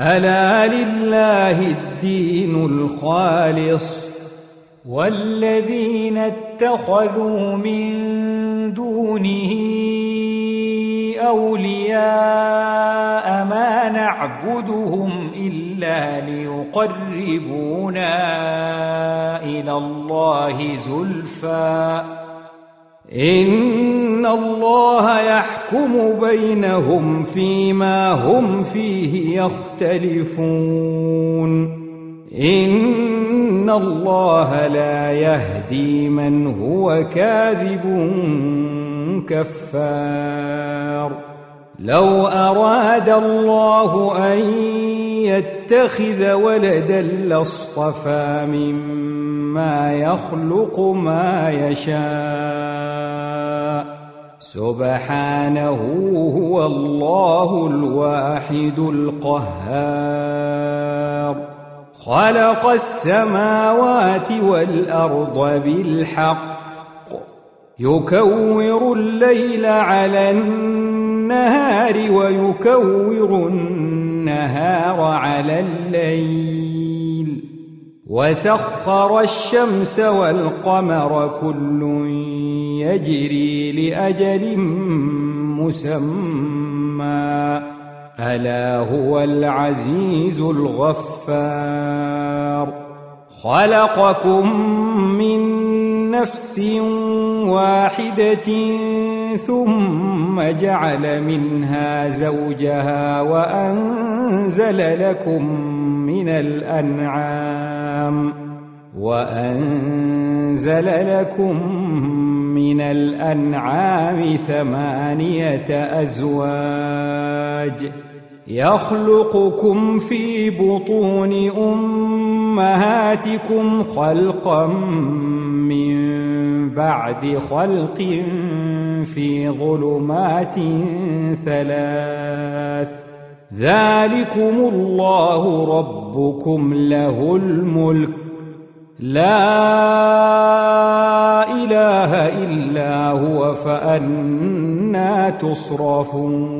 ألا لله الدين الخالص والذين اتخذوا من دونه أولياء ما نعبدهم إلا ليقربونا إلى الله زلفى إن الله يحكم بينهم فيما هم فيه يختلفون. إن الله لا يهدي من هو كاذب كفار. لو أراد الله أن يتخذ ولدا لاصطفى مما يخلق ما يشاء. سبحانه هو الله الواحد القهار. خلق السماوات والأرض بالحق. يكور الليل على النهار ويكور النهار على الليل. وسخر الشمس والقمر كل يجري لأجل مسمى. ألا هو العزيز الغفار. خلقكم من نفس واحدة ثم جعل منها زوجها وأنزل لكم من الأنعام وأنزل لكم من الأنعام ثمانية أزواج يخلقكم في بطون أمهاتكم خلقا من بعد خلق في ظلمات ثلاث ذلكم الله ربكم له الملك لا إله إلا هو فأنا تصرفون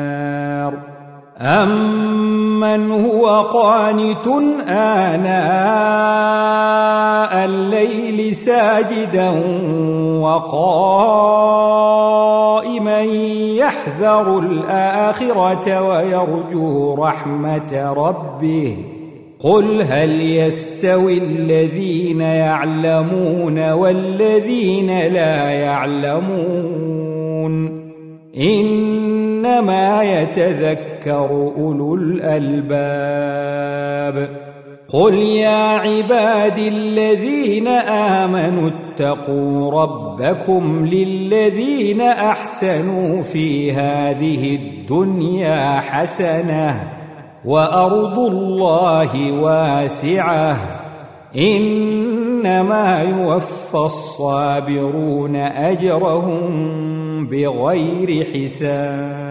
امن هو قانت اناء الليل ساجدا وقائما يحذر الاخره ويرجو رحمه ربه قل هل يستوي الذين يعلمون والذين لا يعلمون إنما يتذكر أولو الألباب. قل يا عبادي الذين آمنوا اتقوا ربكم للذين أحسنوا في هذه الدنيا حسنة وأرض الله واسعة إنما يوفى الصابرون أجرهم بغير حساب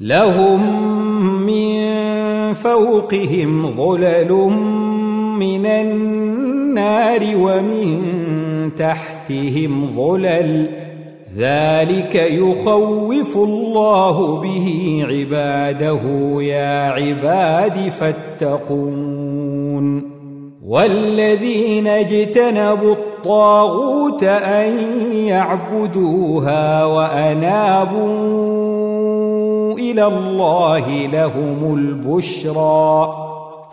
لهم من فوقهم ظلل من النار ومن تحتهم ظلل ذلك يخوف الله به عباده يا عباد فاتقون والذين اجتنبوا الطاغوت أن يعبدوها وأنابوا إلى الله لهم البشرى.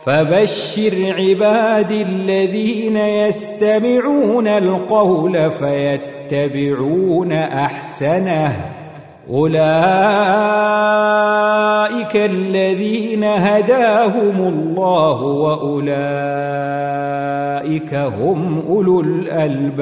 فبشر عبادي الذين يستمعون القول فيتبعون أحسنه. أولئك الذين هداهم الله وأولئك هم أولو الألباب.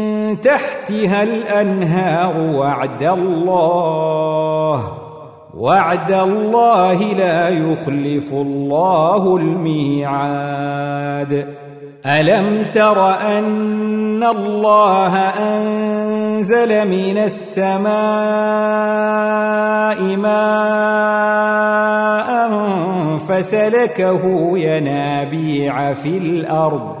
تحتها الأنهار وعد الله وعد الله لا يخلف الله الميعاد. ألم تر أن الله أنزل من السماء ماء فسلكه ينابيع في الأرض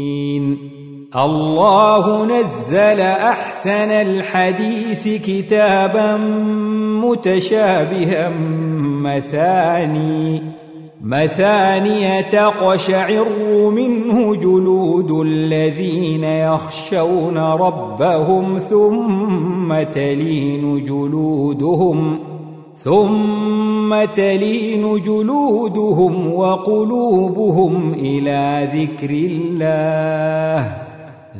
الله نزل أحسن الحديث كتابا متشابها مثاني مثانية تقشعر منه جلود الذين يخشون ربهم ثم تلين جلودهم ثم تلين جلودهم وقلوبهم إلى ذكر الله.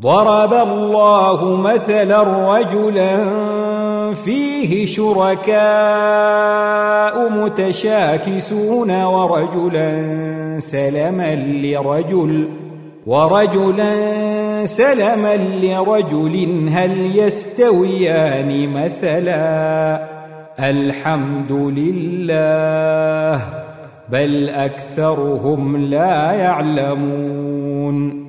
ضرب الله مثلا رجلا فيه شركاء متشاكسون ورجلا سلما لرجل ورجلا سلما لرجل هل يستويان مثلا؟ الحمد لله بل أكثرهم لا يعلمون.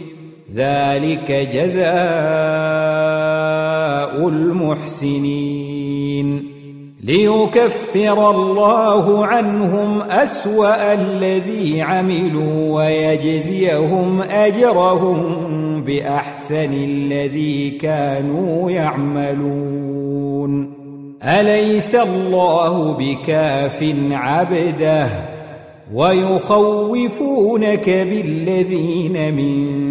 ذلك جزاء المحسنين. ليكفر الله عنهم أسوأ الذي عملوا ويجزيهم أجرهم بأحسن الذي كانوا يعملون. أليس الله بكاف عبده ويخوفونك بالذين من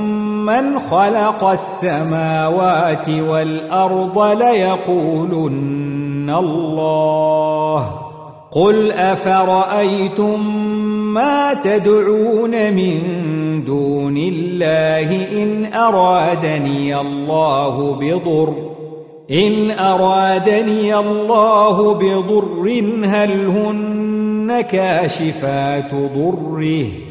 من خلق السماوات والأرض ليقولن الله. قل أفرأيتم ما تدعون من دون الله إن أرادني الله بضر. إن أرادني الله بضر هل هن كاشفات ضره؟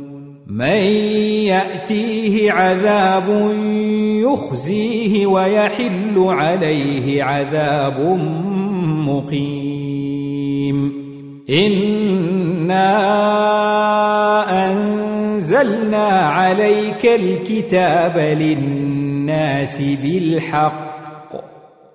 من يأتيه عذاب يخزيه ويحل عليه عذاب مقيم. إنا أنزلنا عليك الكتاب للناس بالحق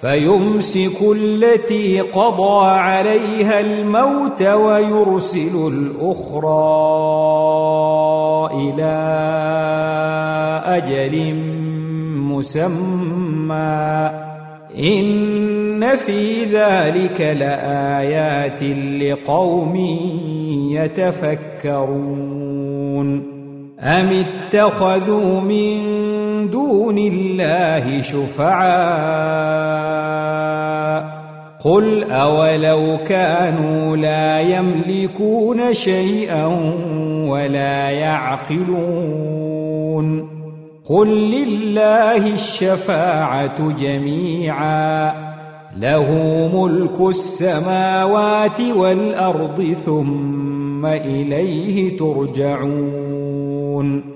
فيمسك التي قضى عليها الموت ويرسل الأخرى إلى أجل مسمى. إن في ذلك لآيات لقوم يتفكرون. أم اتخذوا من دون الله شفعاء. قل أولو كانوا لا يملكون شيئا ولا يعقلون. قل لله الشفاعة جميعا. له ملك السماوات والأرض ثم إليه ترجعون.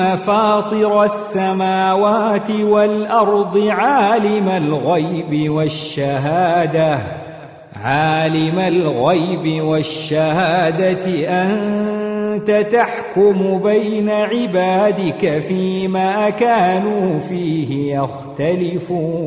فاطر السماوات والأرض عالم الغيب والشهادة. عالم الغيب والشهادة أنت تحكم بين عبادك فيما كانوا فيه يختلفون.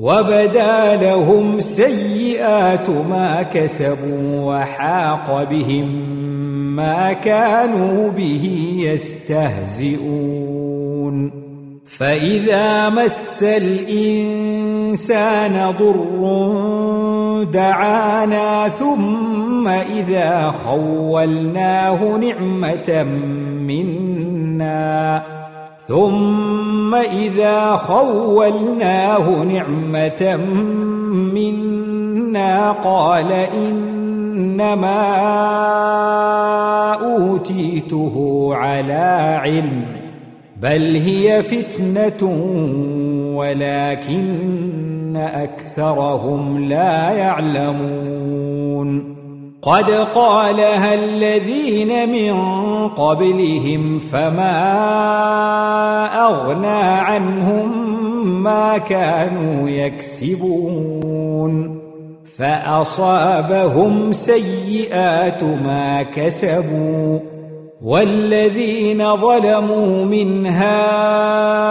وبدا لهم سيئات ما كسبوا وحاق بهم ما كانوا به يستهزئون. فإذا مس الإنسان ضر دعانا ثم إذا خولناه نعمة منا. ثم إذا خولناه نعمة منا قال إنما أوتيته على علم بل هي فتنة ولكن أكثرهم لا يعلمون قد قالها الذين من قبلهم فما أغنى عنهم ما كانوا يكسبون فأصابهم سيئات ما كسبوا والذين ظلموا من هؤلاء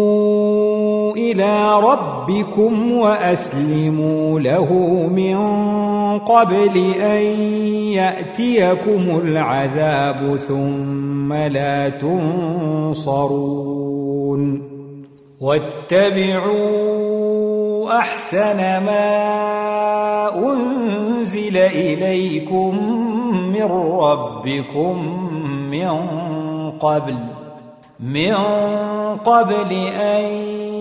إلى ربكم وأسلموا له من قبل أن يأتيكم العذاب ثم لا تنصرون واتبعوا أحسن ما أنزل إليكم من ربكم من قبل من قبل أن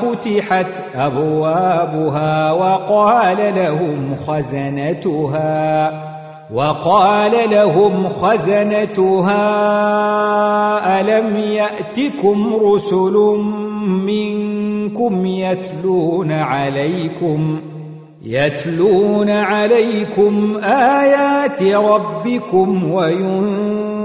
فتحت أبوابها وقال لهم خزنتها وقال لهم خزنتها ألم يأتكم رسل منكم يتلون عليكم يتلون عليكم آيات ربكم وينذرون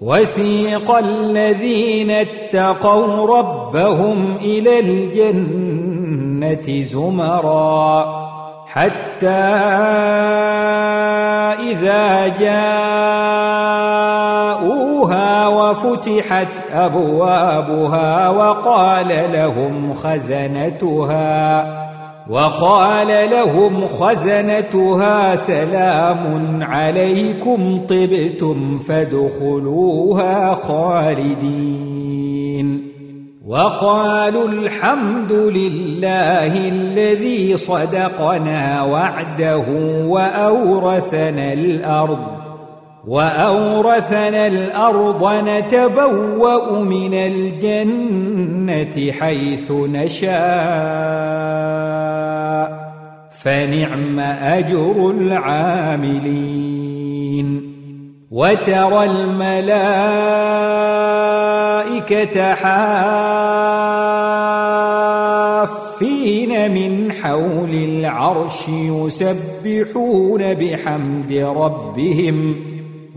وسيق الذين اتقوا ربهم إلى الجنة زمرا حتى إذا جاءوها وفتحت أبوابها وقال لهم خزنتها وقال لهم خزنتها سلام عليكم طبتم فادخلوها خالدين. وقالوا الحمد لله الذي صدقنا وعده وأورثنا الأرض. وأورثنا الأرض نتبوأ من الجنة حيث نشاء. فنعم أجر العاملين. وترى الملائكة حافين من حول العرش يسبحون بحمد ربهم.